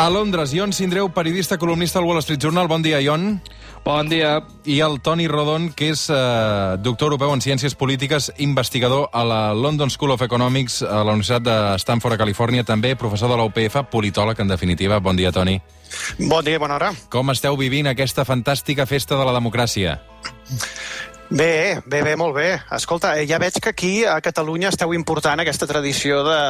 A Londres, Ion Sindreu, periodista, columnista al Wall Street Journal. Bon dia, Ion. Bon dia. I el Toni Rodon, que és eh, doctor europeu en Ciències Polítiques, investigador a la London School of Economics a la Universitat de Stanford, a Califòrnia, també professor de la UPF, politòleg, en definitiva. Bon dia, Toni. Bon dia, bona hora. Com esteu vivint aquesta fantàstica festa de la democràcia? Bé, bé, bé, molt bé. Escolta, eh, ja veig que aquí a Catalunya esteu important aquesta tradició de,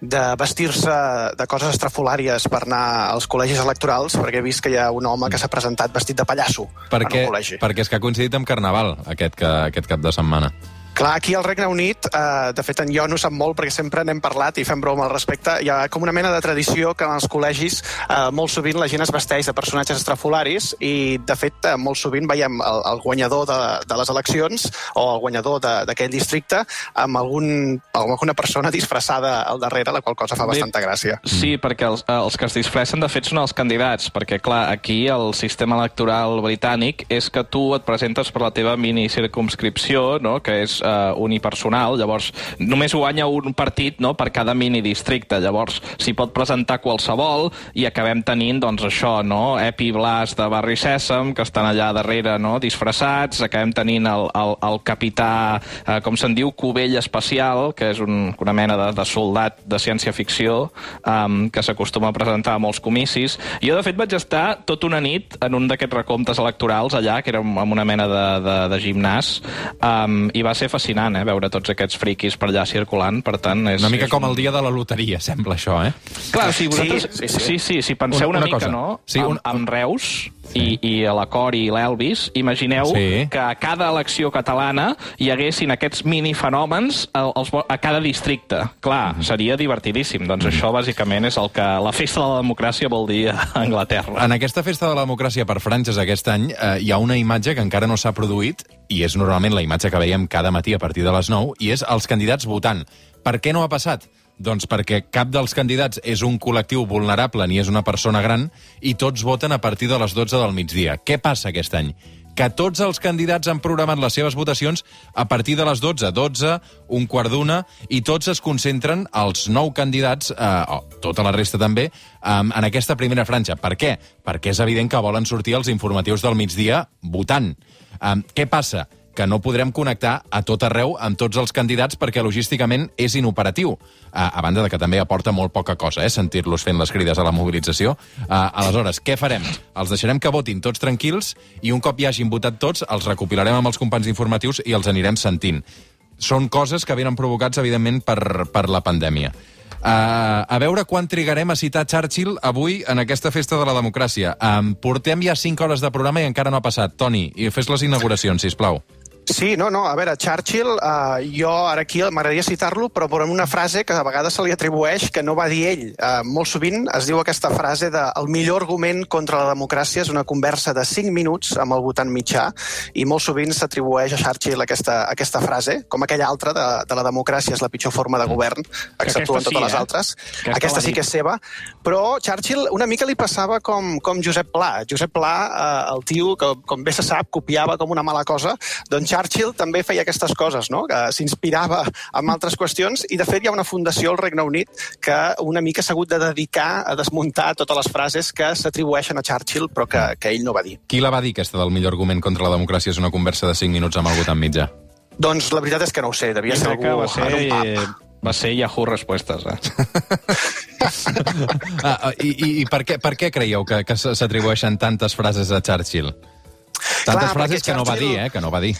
de vestir-se de coses estrafolàries per anar als col·legis electorals, perquè he vist que hi ha un home que s'ha presentat vestit de pallasso Perquè, en un col·legi. perquè és que ha coincidit amb Carnaval aquest, que, aquest cap de setmana. Clar, aquí al Regne Unit, eh, de fet en jo no sap molt perquè sempre n'hem parlat i fem broma al respecte, hi ha com una mena de tradició que en els col·legis eh, molt sovint la gent es vesteix de personatges estrafolaris i de fet eh, molt sovint veiem el, el guanyador de, de les eleccions o el guanyador de- d'aquell districte amb, algun, amb alguna persona disfressada al darrere, la qual cosa fa Bé, bastanta gràcia. Sí, perquè els, eh, els que es disfressen, de fet, són els candidats, perquè, clar, aquí el sistema electoral britànic és que tu et presentes per la teva mini-circumscripció, no?, que és eh, unipersonal, llavors només guanya un partit no?, per cada mini-districte, llavors s'hi pot presentar qualsevol i acabem tenint, doncs, això, no?, Epi Blas de Barri Sèsam, que estan allà darrere, no?, disfressats, acabem tenint el, el, el capità, eh, com se'n diu, Cubell Espacial, que és un, una mena de, de soldat de ciència-ficció um, que s'acostuma a presentar a molts comicis. Jo, de fet, vaig estar tota una nit en un d'aquests recomptes electorals allà, que era amb una mena de, de, de gimnàs, um, i va ser fascinant, eh, veure tots aquests friquis per allà circulant, per tant... És, Una mica és com el dia de la loteria, sembla això, eh? Clar, si vosaltres... Sí, sí, sí. sí, sí, si penseu Una- una, una mica, cosa. no? Sí, un- amb, amb Reus i, i a la Cor i l'Elvis, imagineu Sí. que a cada elecció catalana hi haguessin aquests minifenòmens a, a cada districte. Clar, seria divertidíssim. Doncs això, bàsicament, és el que la festa de la democràcia vol dir a Anglaterra. En aquesta festa de la democràcia per franges aquest any eh, hi ha una imatge que encara no s'ha produït i és normalment la imatge que veiem cada matí a partir de les 9 i és els candidats votant. Per què no ha passat? Doncs perquè cap dels candidats és un col·lectiu vulnerable ni és una persona gran i tots voten a partir de les 12 del migdia. Què passa aquest any? que tots els candidats han programat les seves votacions a partir de les 12, 12, un quart d'una, i tots es concentren, els nou candidats, eh, oh, tota la resta també, eh, en aquesta primera franja. Per què? Perquè és evident que volen sortir els informatius del migdia votant. Eh, què passa? Que no podrem connectar a tot arreu amb tots els candidats perquè logísticament és inoperatiu. A, a banda de que també aporta molt poca cosa, eh, sentir-los fent les crides a la mobilització. Uh, aleshores, què farem? Els deixarem que votin tots tranquils i un cop hi hagin votat tots, els recopilarem amb els companys informatius i els anirem sentint. Són coses que venen provocats, evidentment, per, per la pandèmia. Uh, a veure quan trigarem a citar Churchill avui en aquesta festa de la democràcia. Um, portem ja 5 hores de programa i encara no ha passat. Toni, fes les inauguracions, si plau. Sí, no, no, a veure, Churchill, eh, jo ara aquí m'agradaria citar-lo, però per una frase que a vegades se li atribueix que no va dir ell. Eh, molt sovint es diu aquesta frase de el millor argument contra la democràcia és una conversa de 5 minuts amb el votant mitjà, i molt sovint s'atribueix a Churchill aquesta, aquesta frase, com aquella altra de, de la democràcia és la pitjor forma de govern, exceptuant aquesta sí, totes les eh? altres. Aquesta Aquesta, sí dit. que és seva, però Churchill una mica li passava com, com Josep Pla. Josep Pla, eh, el tio que, com bé se sap, copiava com una mala cosa, doncs Churchill també feia aquestes coses, no? que s'inspirava en altres qüestions, i de fet hi ha una fundació al Regne Unit que una mica s'ha hagut de dedicar a desmuntar totes les frases que s'atribueixen a Churchill, però que, que ell no va dir. Qui la va dir, aquesta del millor argument contra la democràcia és una conversa de 5 minuts amb el votant mitjà? Doncs la veritat és que no ho sé, devia ser algú va ser, en un pub. va ser Yahoo Respostes, eh? ah, ah, i, i, I per què, per què creieu que, que s'atribueixen tantes frases a Churchill? Tantes Clar, frases perquè que no va dir, eh? Que no va dir.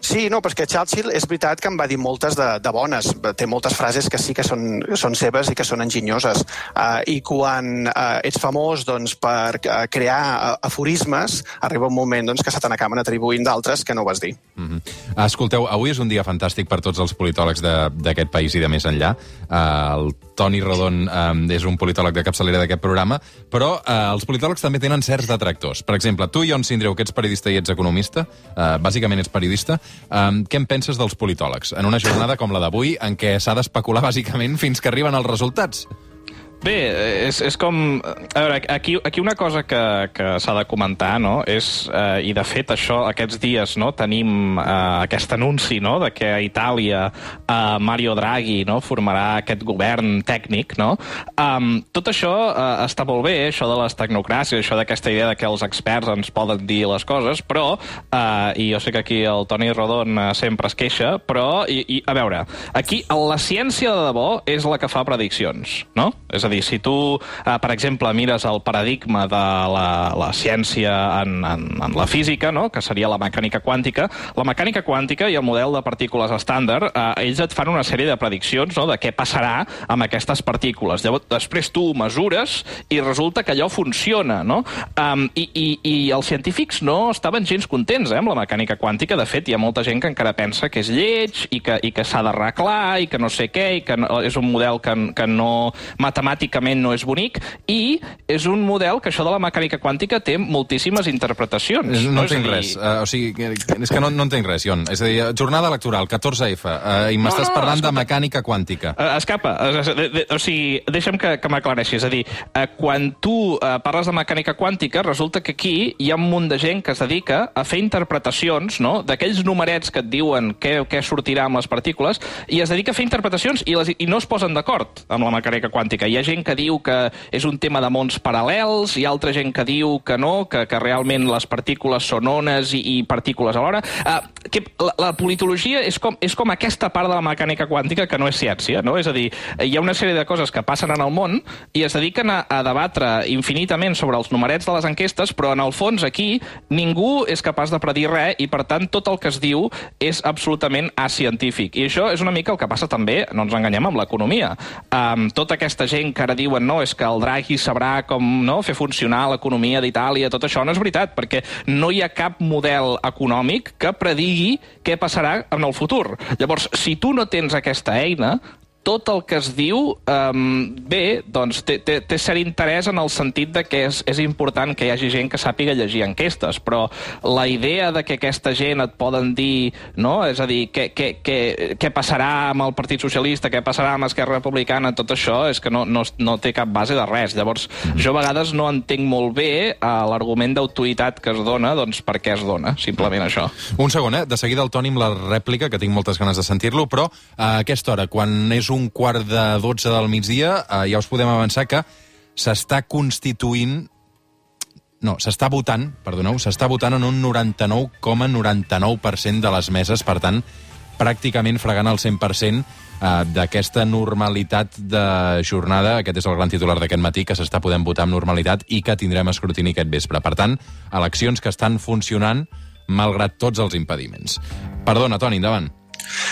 Sí, no, que Churchill és veritat que em va dir moltes de, de bones. Té moltes frases que sí que són, són seves i que són enginyoses. Uh, I quan uh, ets famós doncs, per uh, crear uh, aforismes, arriba un moment doncs, que se te n'acaben atribuint d'altres que no vas dir. Mm -hmm. Escolteu, avui és un dia fantàstic per tots els politòlegs de- d'aquest país i de més enllà. Uh, el Toni Rodon uh, és un politòleg de capçalera d'aquest programa, però uh, els politòlegs també tenen certs detractors. Per exemple, tu, Ion Sindreu, que ets periodista i ets economista, uh, bàsicament ets periodista, um, què en penses dels politòlegs en una jornada com la d'avui, en què s'ha d'especular bàsicament fins que arriben els resultats? Bé, és, és com... A veure, aquí, aquí una cosa que, que s'ha de comentar, no?, és, eh, i de fet això, aquests dies, no?, tenim eh, aquest anunci, no?, de que a Itàlia eh, Mario Draghi, no?, formarà aquest govern tècnic, no?, um, tot això eh, està molt bé, això de les tecnocràcies, això d'aquesta idea de que els experts ens poden dir les coses, però, eh, i jo sé que aquí el Toni Rodon eh, sempre es queixa, però, i, i, a veure, aquí la ciència de debò és la que fa prediccions, no? És a dir, si tu, eh, per exemple, mires el paradigma de la, la ciència en, en, en la física, no? que seria la mecànica quàntica, la mecànica quàntica i el model de partícules estàndard, eh, ells et fan una sèrie de prediccions no? de què passarà amb aquestes partícules. Llavors, després tu mesures i resulta que allò funciona, no? Um, i, i, I els científics no estaven gens contents eh, amb la mecànica quàntica. De fet, hi ha molta gent que encara pensa que és lleig i que, i que s'ha d'arreglar i que no sé què, i que no, és un model que, que no matemàticament no és bonic, i és un model que això de la mecànica quàntica té moltíssimes interpretacions. No a entenc dir, res. Uh, o sigui, és que no, no entenc res, Ion. És a dir, jornada electoral, 14F, uh, i m'estàs no, parlant de escolta. mecànica quàntica. Uh, escapa, uh, de, de, o sigui, deixa'm que, que m'aclareixi. És a dir, uh, quan tu uh, parles de mecànica quàntica, resulta que aquí hi ha un munt de gent que es dedica a fer interpretacions no? d'aquells numerets que et diuen què, què sortirà amb les partícules, i es dedica a fer interpretacions i, les, i no es posen d'acord amb la mecànica quàntica. Hi ha gent que diu que és un tema de mons paral·lels, hi ha altra gent que diu que no, que, que realment les partícules són ones i, i partícules alhora. Uh, que la, la politologia és com, és com aquesta part de la mecànica quàntica que no és ciència, no? És a dir, hi ha una sèrie de coses que passen en el món i es dediquen a, a debatre infinitament sobre els numerets de les enquestes, però en el fons aquí ningú és capaç de predir res i per tant tot el que es diu és absolutament acientífic. I això és una mica el que passa també, no ens enganyem, amb l'economia. Um, tota aquesta gent que ara diuen no, és que el Draghi sabrà com no, fer funcionar l'economia d'Itàlia, tot això no és veritat, perquè no hi ha cap model econòmic que predigui què passarà en el futur. Llavors, si tu no tens aquesta eina, tot el que es diu, um, bé, doncs té, té, té cert interès en el sentit de que és, és important que hi hagi gent que sàpiga llegir enquestes, però la idea de que aquesta gent et poden dir, no? és a dir, què, què, què, què passarà amb el Partit Socialista, què passarà amb Esquerra Republicana, tot això és que no, no, no té cap base de res. Llavors, jo a vegades no entenc molt bé uh, l'argument d'autoritat que es dona, doncs per què es dona, simplement això. Un segon, eh? De seguida el Toni amb la rèplica, que tinc moltes ganes de sentir-lo, però a aquesta hora, quan és un quart de 12 del migdia, eh, ja us podem avançar que s'està constituint no, s'està votant, perdoneu, s'està votant en un 99,99% de les meses, per tant, pràcticament fregant el 100% eh, d'aquesta normalitat de jornada. Aquest és el gran titular d'aquest matí, que s'està podent votar amb normalitat i que tindrem escrutini aquest vespre. Per tant, eleccions que estan funcionant malgrat tots els impediments. Perdona, Toni, endavant.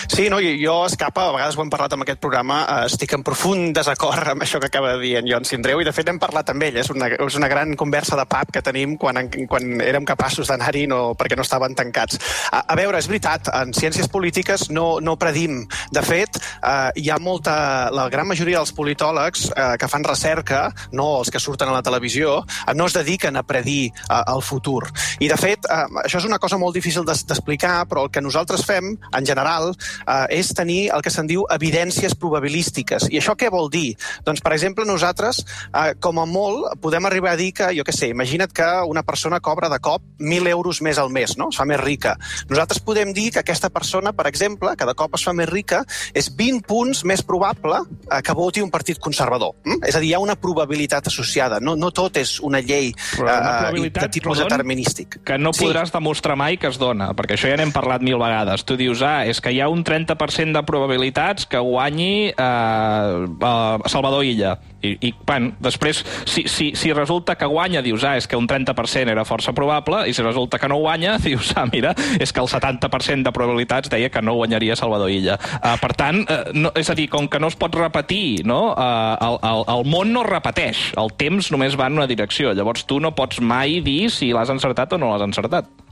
Sí, no, jo, Escapa, a vegades ho hem parlat amb aquest programa, eh, estic en profund desacord amb això que acaba de dir en Jon Sindreu, i de fet hem parlat amb ell, és una, és una gran conversa de pub que tenim quan, quan érem capaços d'anar-hi no, perquè no estaven tancats. A, a veure, és veritat, en ciències polítiques no, no predim. De fet, eh, hi ha molta... La gran majoria dels politòlegs eh, que fan recerca, no els que surten a la televisió, eh, no es dediquen a predir eh, el futur. I, de fet, eh, això és una cosa molt difícil d'explicar, però el que nosaltres fem, en general, eh, és tenir el que se'n diu evidències probabilístiques. I això què vol dir? Doncs, per exemple, nosaltres, eh, com a molt, podem arribar a dir que, jo què sé, imagina't que una persona cobra de cop 1.000 euros més al mes, no? Es fa més rica. Nosaltres podem dir que aquesta persona, per exemple, que de cop es fa més rica, és 20 punts més probable eh, que voti un partit conservador. Mm? És a dir, hi ha una probabilitat associada. No, no tot és una llei Però una eh, probabilitat, de tipus perdó, determinístic. que no Sí. podràs demostrar mai que es dona, perquè això ja n'hem parlat mil vegades. Tu dius, ah, és que hi ha un 30% de probabilitats que guanyi eh, eh, Salvador Illa. I, i bueno, després, si, si, si resulta que guanya, dius, ah, és que un 30% era força probable, i si resulta que no guanya, dius, ah, mira, és que el 70% de probabilitats deia que no guanyaria Salvador Illa. Uh, per tant, uh, no, és a dir, com que no es pot repetir, no? Uh, el, el, el món no repeteix, el temps només va en una direcció, llavors tu no pots mai dir si l'has encertat o no l'has encertat.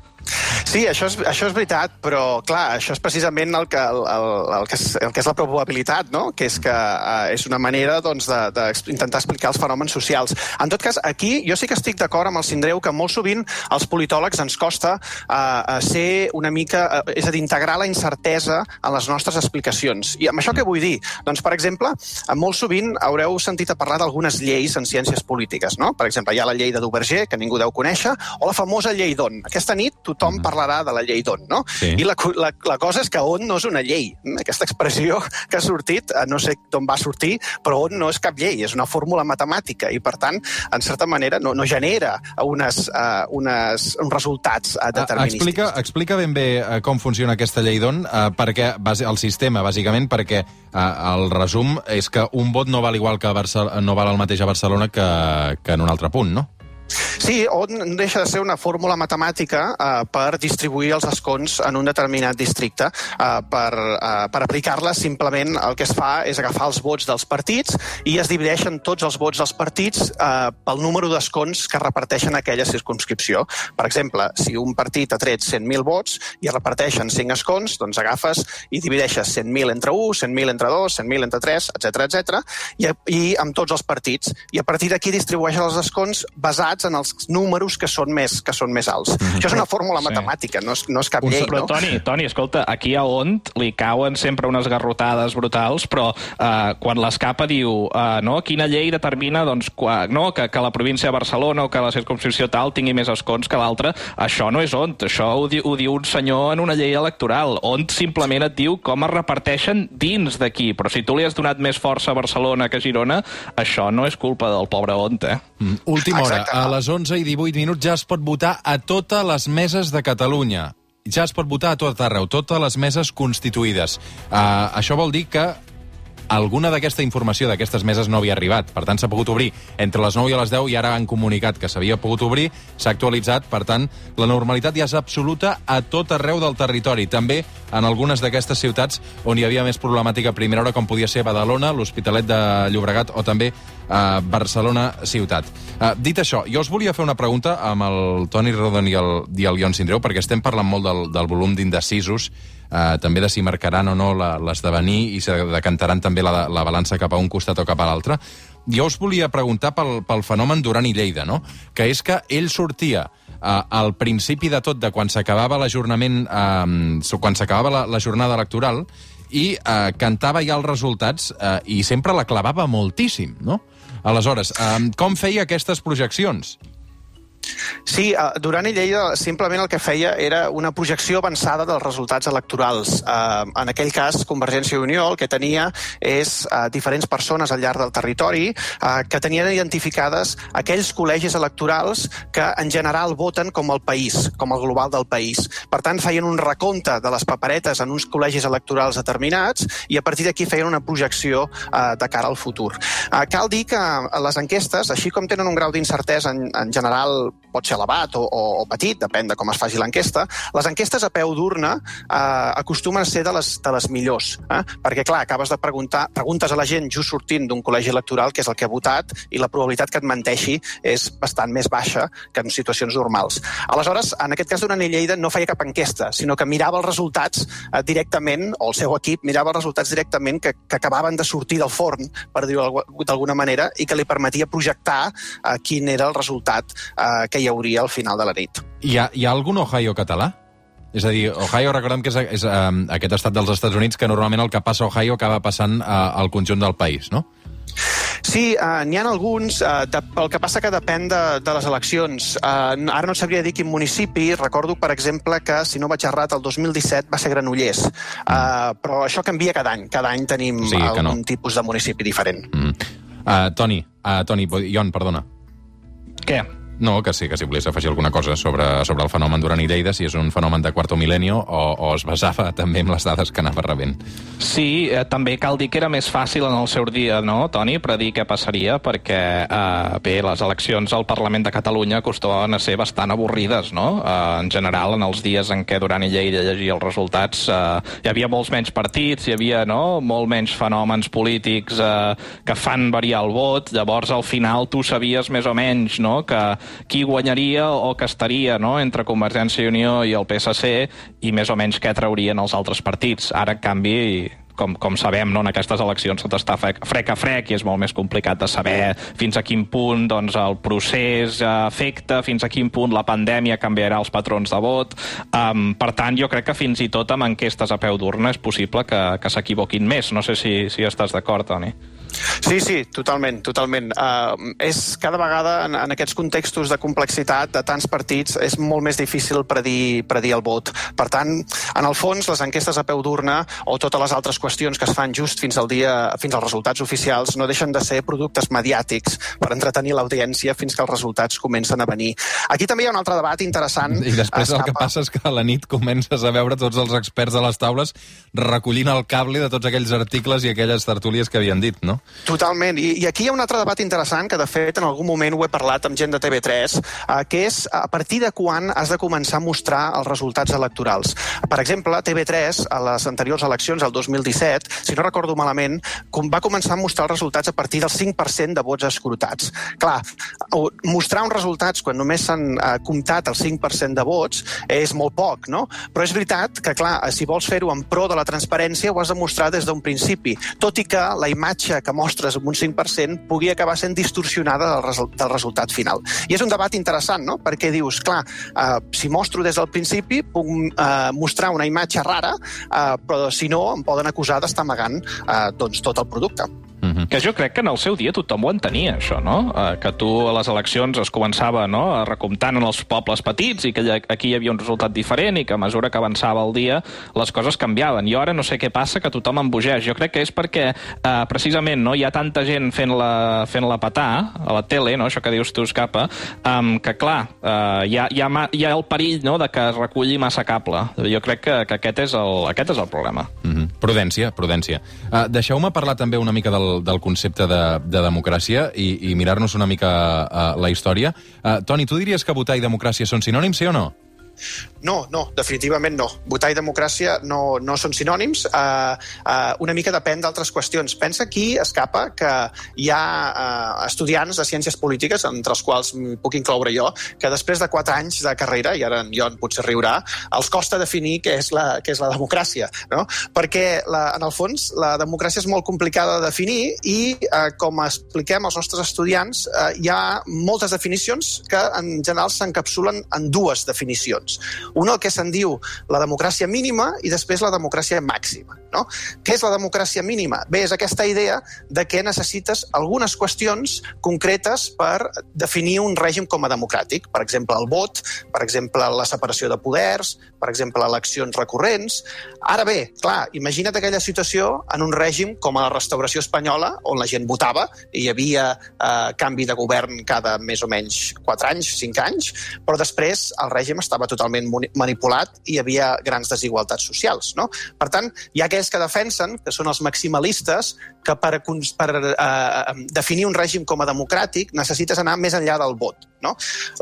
Sí, això és, això és veritat, però clar, això és precisament el que, el, el, el que, és, el que és la probabilitat, no? que és que uh, és una manera doncs, d'intentar de, de explicar els fenòmens socials. En tot cas, aquí jo sí que estic d'acord amb el Sindreu que molt sovint als politòlegs ens costa uh, ser una mica, uh, és a dir, integrar la incertesa en les nostres explicacions. I amb això què vull dir? Doncs, per exemple, molt sovint haureu sentit a parlar d'algunes lleis en ciències polítiques, no? Per exemple, hi ha la llei de Duverger, que ningú deu conèixer, o la famosa llei d'On. Aquesta nit tothom parlarà de la llei d'on, no? Sí. I la, la, la cosa és que on no és una llei. Aquesta expressió que ha sortit, eh, no sé d'on va sortir, però on no és cap llei, és una fórmula matemàtica i, per tant, en certa manera, no, no genera unes, uh, unes, uns resultats uh, determinístics. Explica, explica ben bé uh, com funciona aquesta llei d'on, uh, perquè el sistema, bàsicament, perquè uh, el resum és que un vot no val igual que Barcel no val el mateix a Barcelona que, que en un altre punt, no? Sí, on deixa de ser una fórmula matemàtica eh, per distribuir els escons en un determinat districte. Eh, per, eh, per aplicar-la, simplement el que es fa és agafar els vots dels partits i es divideixen tots els vots dels partits eh, pel número d'escons que reparteixen aquella circunscripció. Per exemple, si un partit ha tret 100.000 vots i reparteixen 5 escons, doncs agafes i divideixes 100.000 entre 1, 100.000 entre 2, 100.000 entre 3, etc etc i, i amb tots els partits. I a partir d'aquí distribueixen els escons basats en els números que són més, que són més alts. Mm -hmm. Això és una fórmula sí. matemàtica, no és, no és cap Un, llei, però, no? Toni, Toni, escolta, aquí a ONT li cauen sempre unes garrotades brutals, però uh, quan l'escapa diu uh, no, quina llei determina doncs, qua, no, que, que la província de Barcelona o que la circunscripció tal tingui més escons que l'altra, això no és ONT, això ho, di ho diu un senyor en una llei electoral. ONT simplement et diu com es reparteixen dins d'aquí, però si tu li has donat més força a Barcelona que a Girona, això no és culpa del pobre ONT, eh? Mm. Última hora, Exacte. A les 11 i 18 minuts ja es pot votar a totes les meses de Catalunya. Ja es pot votar a tot arreu, totes les meses constituïdes. Uh, això vol dir que alguna d'aquesta informació d'aquestes meses no havia arribat. Per tant, s'ha pogut obrir entre les 9 i les 10 i ara han comunicat que s'havia pogut obrir, s'ha actualitzat, per tant, la normalitat ja és absoluta a tot arreu del territori, també en algunes d'aquestes ciutats on hi havia més problemàtica a primera hora, com podia ser Badalona, l'Hospitalet de Llobregat o també a Barcelona ciutat. Uh, dit això, jo us volia fer una pregunta amb el Toni Rodon i el, i el Ion Sindreu, perquè estem parlant molt del, del volum d'indecisos, uh, també de si marcaran o no l'esdevenir i se decantaran també la, la balança cap a un costat o cap a l'altre. Jo us volia preguntar pel, pel fenomen Duran i Lleida, no? que és que ell sortia uh, al principi de tot, de quan s'acabava l'ajornament, uh, quan s'acabava la, la jornada electoral, i uh, cantava ja els resultats uh, i sempre la clavava moltíssim, no? Aleshores, um, com feia aquestes projeccions? Sí, eh, Duran i Lleida simplement el que feia era una projecció avançada dels resultats electorals. Eh, en aquell cas, Convergència i Unió el que tenia és eh, diferents persones al llarg del territori eh, que tenien identificades aquells col·legis electorals que en general voten com el país, com el global del país. Per tant, feien un recompte de les paperetes en uns col·legis electorals determinats i a partir d'aquí feien una projecció eh, de cara al futur. Eh, cal dir que les enquestes, així com tenen un grau d'incertesa en, en general pot ser elevat o, o, o petit, depèn de com es faci l'enquesta, les enquestes a peu d'urna eh, acostumen a ser de les, de les millors, eh? perquè, clar, acabes de preguntar, preguntes a la gent just sortint d'un col·legi electoral que és el que ha votat i la probabilitat que et menteixi és bastant més baixa que en situacions normals. Aleshores, en aquest cas, Duran i Lleida no feia cap enquesta, sinó que mirava els resultats eh, directament, o el seu equip mirava els resultats directament que, que acabaven de sortir del forn, per dir-ho d'alguna manera, i que li permetia projectar eh, quin era el resultat eh, que hi hauria al final de la nit. Hi ha, hi ha algun Ohio català? És a dir, Ohio, recordem que és, és um, aquest estat dels Estats Units que normalment el que passa a Ohio acaba passant uh, al conjunt del país, no? Sí, uh, n'hi ha alguns. Uh, de, el que passa que depèn de, de les eleccions. Uh, ara no sabria dir quin municipi. Recordo, per exemple, que, si no vaig errat, el 2017 va ser Granollers. Uh, però això canvia cada any. Cada any tenim Sí, algun no. tipus de municipi diferent. Mm. Uh, Toni, uh, Toni, Ion, perdona. Què? No, que sí, que si volies afegir alguna cosa sobre, sobre el fenomen Duran i Lleida, si és un fenomen de quarto milenio o, o es basava també en les dades que anava rebent. Sí, eh, també cal dir que era més fàcil en el seu dia, no, Toni, predir què passaria, perquè, eh, bé, les eleccions al Parlament de Catalunya acostumaven a ser bastant avorrides, no? Eh, en general, en els dies en què Duran i Lleida llegia els resultats, eh, hi havia molts menys partits, hi havia, no?, molt menys fenòmens polítics eh, que fan variar el vot, llavors al final tu sabies més o menys, no?, que qui guanyaria o que estaria no? entre Convergència i Unió i el PSC i més o menys què traurien els altres partits. Ara, en canvi, com, com sabem, no, en aquestes eleccions tot està frec, a frec i és molt més complicat de saber fins a quin punt doncs, el procés afecta, fins a quin punt la pandèmia canviarà els patrons de vot. Um, per tant, jo crec que fins i tot amb enquestes a peu d'urna és possible que, que s'equivoquin més. No sé si, si estàs d'acord, Toni. Sí, sí, totalment, totalment. Uh, és cada vegada en, en aquests contextos de complexitat de tants partits és molt més difícil predir, predir el vot. Per tant, en el fons, les enquestes a peu d'urna o totes les altres qüestions que es fan just fins al dia, fins als resultats oficials no deixen de ser productes mediàtics per entretenir l'audiència fins que els resultats comencen a venir. Aquí també hi ha un altre debat interessant. I després el que passa és que a la nit comences a veure tots els experts a les taules recollint el cable de tots aquells articles i aquelles tertúlies que havien dit, no? Totalment. I, I aquí hi ha un altre debat interessant que, de fet, en algun moment ho he parlat amb gent de TV3, eh, que és a partir de quan has de començar a mostrar els resultats electorals. Per exemple, TV3, a les anteriors eleccions, el 2017, si no recordo malament, com va començar a mostrar els resultats a partir del 5% de vots escrutats. Clar, mostrar uns resultats quan només s'han eh, comptat el 5% de vots és molt poc, no? Però és veritat que, clar, si vols fer-ho en pro de la transparència, ho has de mostrar des d'un principi, tot i que la imatge que mostres amb un 5% pugui acabar sent distorsionada del, result del resultat final. I és un debat interessant, no? Perquè dius, clar, eh, si mostro des del principi puc eh, mostrar una imatge rara, eh, però si no em poden acusar d'estar amagant eh, doncs, tot el producte. Mm -hmm. Que jo crec que en el seu dia tothom ho entenia, això, no? Eh, que tu a les eleccions es començava no? a recomptant en els pobles petits i que aquí hi havia un resultat diferent i que a mesura que avançava el dia les coses canviaven. I ara no sé què passa, que tothom embogeix. Jo crec que és perquè eh, precisament no hi ha tanta gent fent-la fent -la petar a la tele, no? això que dius tu, Escapa, um, que clar, eh, hi, ha, hi, ha, hi ha el perill no? de que es reculli massa cable. Jo crec que, que aquest, és el, aquest és el problema. Mm -hmm. Prudència, prudència. Uh, Deixeu-me parlar també una mica del, del concepte de, de democràcia i, i mirar-nos una mica uh, la història. Uh, Toni, tu diries que votar i democràcia són sinònims, sí o no? No, no, definitivament no. Votar i democràcia no, no són sinònims. Uh, uh, una mica depèn d'altres qüestions. Pensa aquí, escapa, que hi ha uh, estudiants de ciències polítiques, entre els quals puc incloure jo, que després de quatre anys de carrera, i ara en Jon potser riurà, els costa definir què és la, què és la democràcia. No? Perquè, la, en el fons, la democràcia és molt complicada de definir i, uh, com expliquem als nostres estudiants, uh, hi ha moltes definicions que, en general, s'encapsulen en dues definicions Un el que se'n diu la democràcia mínima i després la democràcia màxima. No? Què és la democràcia mínima? Bé, és aquesta idea de que necessites algunes qüestions concretes per definir un règim com a democràtic. Per exemple, el vot, per exemple, la separació de poders, per exemple, eleccions recurrents. Ara bé, clar, imagina't aquella situació en un règim com a la restauració espanyola, on la gent votava i hi havia eh, canvi de govern cada més o menys 4 anys, 5 anys, però després el règim estava totalment manipulat i hi havia grans desigualtats socials. No? Per tant, hi ha aquells que defensen, que són els maximalistes, que per, per eh, definir un règim com a democràtic necessites anar més enllà del vot. No?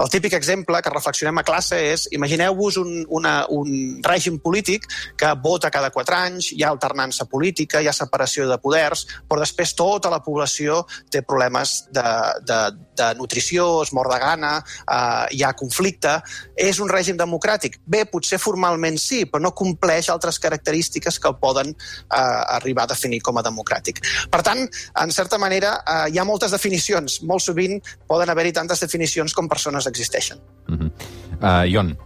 El típic exemple que reflexionem a classe és, imagineu-vos un, una, un règim polític que vota cada quatre anys, hi ha alternança política, hi ha separació de poders, però després tota la població té problemes de, de, de nutrició, es mor de gana, eh, hi ha conflicte. És un règim democràtic? Bé, potser formalment sí, però no compleix altres característiques que el poden eh, arribar a definir com a democràtic. Per tant, en certa manera, eh, hi ha moltes definicions. Molt sovint poden haver-hi tantes definicions com persones existeixen. Mm -hmm. uh, Ion,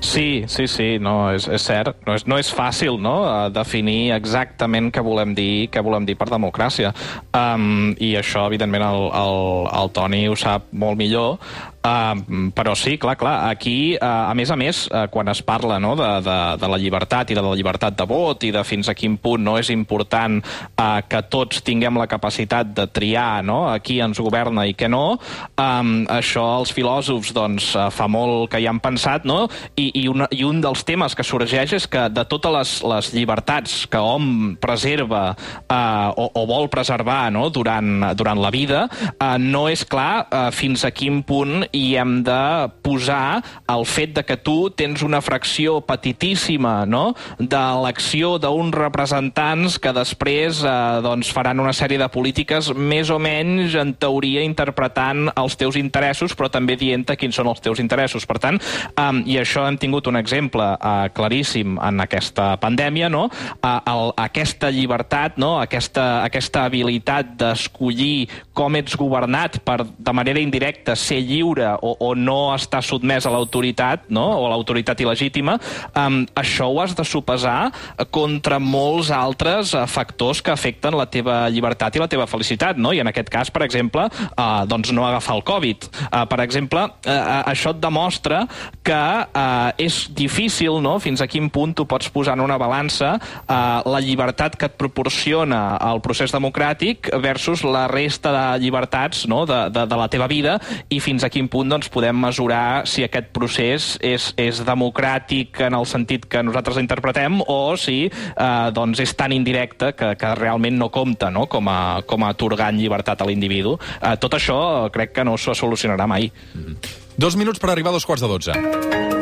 Sí, sí, sí, no, és, és cert. No és, no és fàcil no, definir exactament què volem dir què volem dir per democràcia. Um, I això, evidentment, el, el, el Toni ho sap molt millor. Uh, però sí, clar, clar, aquí, uh, a més a més, uh, quan es parla no, de, de, de la llibertat i de la llibertat de vot i de fins a quin punt no és important uh, que tots tinguem la capacitat de triar no, a qui ens governa i què no, um, això els filòsofs doncs, uh, fa molt que hi han pensat, no? I, i, una, i un dels temes que sorgeix és que de totes les, les llibertats que hom preserva uh, o, o vol preservar no, durant, durant la vida, uh, no és clar uh, fins a quin punt hi hem de posar el fet de que tu tens una fracció petitíssima no? de l'acció d'uns representants que després eh, doncs faran una sèrie de polítiques més o menys, en teoria, interpretant els teus interessos, però també dient quins són els teus interessos. Per tant, eh, i això hem tingut un exemple eh, claríssim en aquesta pandèmia, no? Eh, el, aquesta llibertat, no? aquesta, aquesta habilitat d'escollir com ets governat per, de manera indirecta, ser lliure o, o no està sotmès a l'autoritat, no? o a l'autoritat il·legítima, um, això ho has de sopesar contra molts altres uh, factors que afecten la teva llibertat i la teva felicitat, no? I en aquest cas, per exemple, uh, doncs no agafar el Covid. Uh, per exemple, uh, això et demostra que uh, és difícil, no?, fins a quin punt tu pots posar en una balança uh, la llibertat que et proporciona el procés democràtic versus la resta de llibertats no? de, de, de la teva vida i fins a quin punt doncs, podem mesurar si aquest procés és, és democràtic en el sentit que nosaltres l'interpretem o si eh, doncs és tan indirecte que, que realment no compta no? com, a, com a atorgant llibertat a l'individu. Eh, tot això crec que no se solucionarà mai. Mm -hmm. Dos minuts per arribar a dos quarts de dotze.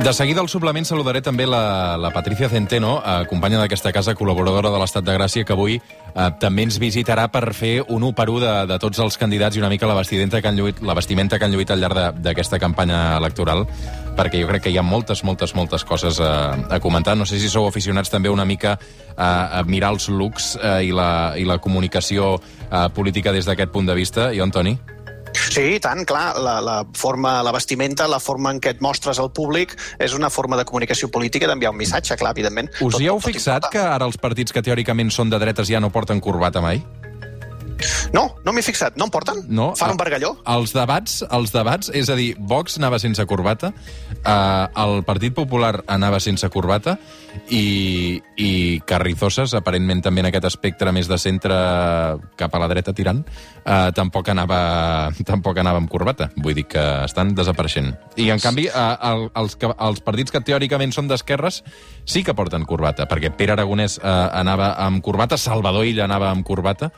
De seguida al suplement saludaré també la, la Patricia Centeno, eh, companya d'aquesta casa, col·laboradora de l'Estat de Gràcia, que avui eh, també ens visitarà per fer un 1 per 1 de, de tots els candidats i una mica la vestimenta que han lluït, la vestimenta que han lluït al llarg d'aquesta campanya electoral, perquè jo crec que hi ha moltes, moltes, moltes coses a, a comentar. No sé si sou aficionats també una mica a, a mirar els looks eh, i, la, i la comunicació eh, política des d'aquest punt de vista. Jo, Antoni? Sí, i tant, clar. La, la forma, la vestimenta, la forma en què et mostres al públic és una forma de comunicació política d'enviar un missatge, clar, evidentment. Us Tot- hi heu tot fixat importa. que ara els partits que teòricament són de dretes ja no porten corbata mai? No, no m'he fixat. No em porten? No. Fan un bargalló? Els debats, els debats, és a dir, Vox anava sense corbata, eh, el Partit Popular anava sense corbata i, i Carrizoses, aparentment també en aquest espectre més de centre cap a la dreta tirant, eh, tampoc, anava, tampoc anava amb corbata. Vull dir que estan desapareixent. I, en canvi, eh, el, els, que, els partits que teòricament són d'esquerres sí que porten corbata, perquè Pere Aragonès eh, anava amb corbata, Salvador Illa anava amb corbata,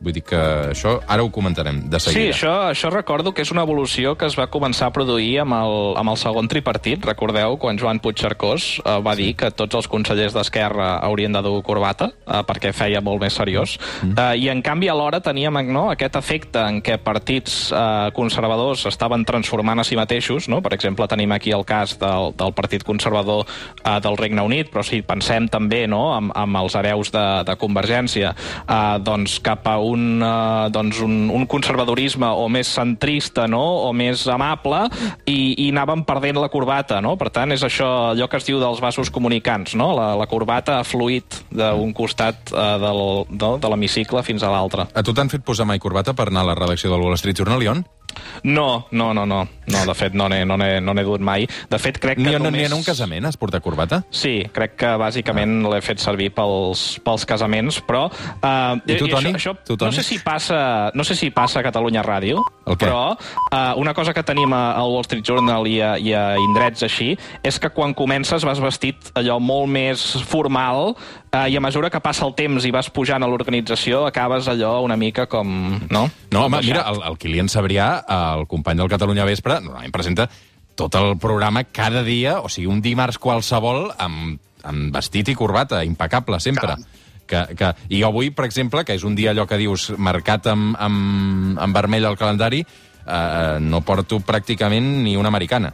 Vull dir que això ara ho comentarem de Sí, seguida. això, això recordo que és una evolució que es va començar a produir amb el, amb el segon tripartit. Recordeu quan Joan Puigcercós eh, va dir que tots els consellers d'Esquerra haurien de dur corbata eh, perquè feia molt més seriós. Mm. Eh, I en canvi alhora teníem no, aquest efecte en què partits eh, conservadors estaven transformant a si mateixos. No? Per exemple, tenim aquí el cas del, del Partit Conservador eh, del Regne Unit, però si pensem també no, amb, amb els hereus de, de Convergència eh, doncs cap a un, eh, doncs un, un conservadorisme o més centrista no? o més amable i, i anàvem perdent la corbata. No? Per tant, és això allò que es diu dels vasos comunicants. No? La, la corbata ha fluït d'un costat eh, del, no? de l'hemicicle fins a l'altre. A tu t'han fet posar mai corbata per anar a la redacció del Wall Street Journal, Ion? No, no, no, no. No, de fet, no n'he no no dut mai. De fet, crec que Ni, només... ni en un casament has portat corbata? Sí, crec que bàsicament l'he fet servir pels, pels casaments, però... Uh, I tu, Toni? Això, Tu, això, Toni? No sé si passa, no sé si passa a Catalunya Ràdio, El què? però uh, una cosa que tenim al Wall Street Journal i a, i a indrets així és que quan comences vas vestit allò molt més formal uh, i a mesura que passa el temps i vas pujant a l'organització acabes allò una mica com... No, No, home, mira, el, el Kilian Sabrià, el company del Catalunya Vespre, normalment presenta tot el programa cada dia, o sigui, un dimarts qualsevol, amb, amb vestit i corbata, impecable, sempre. Que, que, I avui, per exemple, que és un dia allò que dius marcat amb, amb, amb vermell al calendari, eh, no porto pràcticament ni una americana.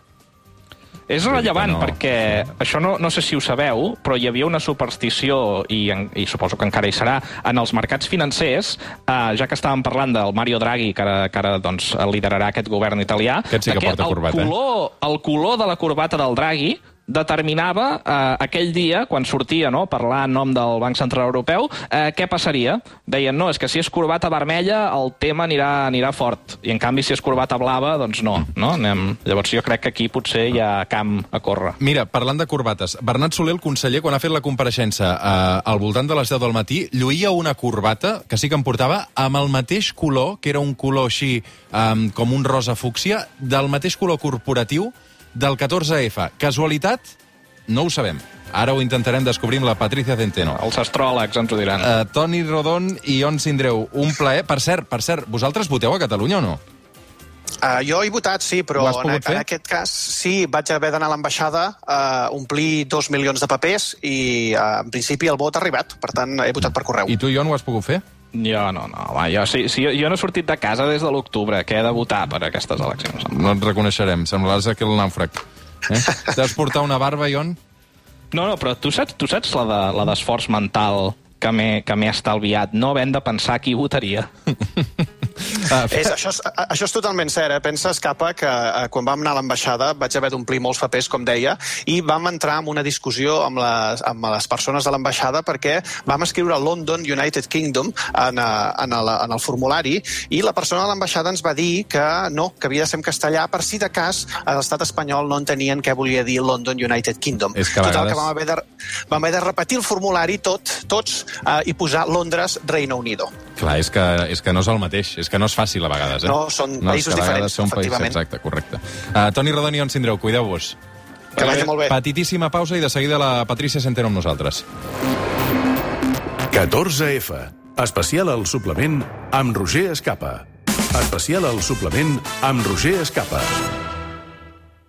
És que rellevant no. perquè, això no, no sé si ho sabeu, però hi havia una superstició, i, en- i suposo que encara hi serà, en els mercats financers, eh, ja que estàvem parlant del Mario Draghi, que ara, que ara doncs, liderarà aquest govern italià, Aquest sí que de porta el corbata, eh? color, el color de la corbata del Draghi determinava eh, aquell dia, quan sortia no, parlar en nom del Banc Central Europeu, eh, què passaria. Deien, no, és que si és corbata vermella el tema anirà, anirà fort, i en canvi si és corbata blava, doncs no. no? Anem... Llavors jo crec que aquí potser hi ha camp a córrer. Mira, parlant de corbates, Bernat Soler, el conseller, quan ha fet la compareixença eh, al voltant de les 10 del matí, lluïa una corbata, que sí que em portava, amb el mateix color, que era un color així eh, com un rosa fúcsia, del mateix color corporatiu del 14F. Casualitat? No ho sabem. Ara ho intentarem descobrir amb la Patricia Centeno. Els astròlegs ens ho diran. Uh, Toni Rodon i On Sindreu, un plaer. Per cert, per cert, vosaltres voteu a Catalunya o no? Uh, jo he votat, sí, però en, fer? en aquest cas sí, vaig haver d'anar a l'ambaixada a uh, omplir dos milions de papers i uh, en principi el vot ha arribat, per tant he votat per correu. I tu, Ion, ho has pogut fer? Jo no, no, home, jo, sí, sí, jo no he sortit de casa des de l'octubre, que he de votar per aquestes eleccions. No et reconeixerem, semblaràs aquell nàufrag. Eh? T'has portar una barba, Ion? No, no, però tu saps, tu saps la de- la d'esforç de, mental que m'he estalviat, no havent de pensar qui votaria. Ah, És, això, és, això és totalment cert, eh? Penses, Capa, que eh, quan vam anar a l'ambaixada vaig haver d'omplir molts papers, com deia, i vam entrar en una discussió amb les, amb les persones de l'ambaixada perquè vam escriure London, United Kingdom en, eh, en, el, en el formulari i la persona de l'ambaixada ens va dir que no, que havia de ser en castellà per si de cas a l'estat espanyol no entenien què volia dir London, United Kingdom. És que Total, vegades- que vam haver, de, vam haver de repetir el formulari tot, tots eh, i posar Londres, Reino Unido. Clar, és que, és que no és el mateix, és que no és fàcil a vegades. Eh? No, són no, països diferents, Són països, efectivament. exacte, correcte. Uh, Toni Rodon i On Sindreu, cuideu-vos. Que vagi molt bé. Petitíssima pausa i de seguida la Patricia Centeno amb nosaltres. 14F. Especial al suplement amb Roger Escapa. Especial al suplement amb Roger Escapa.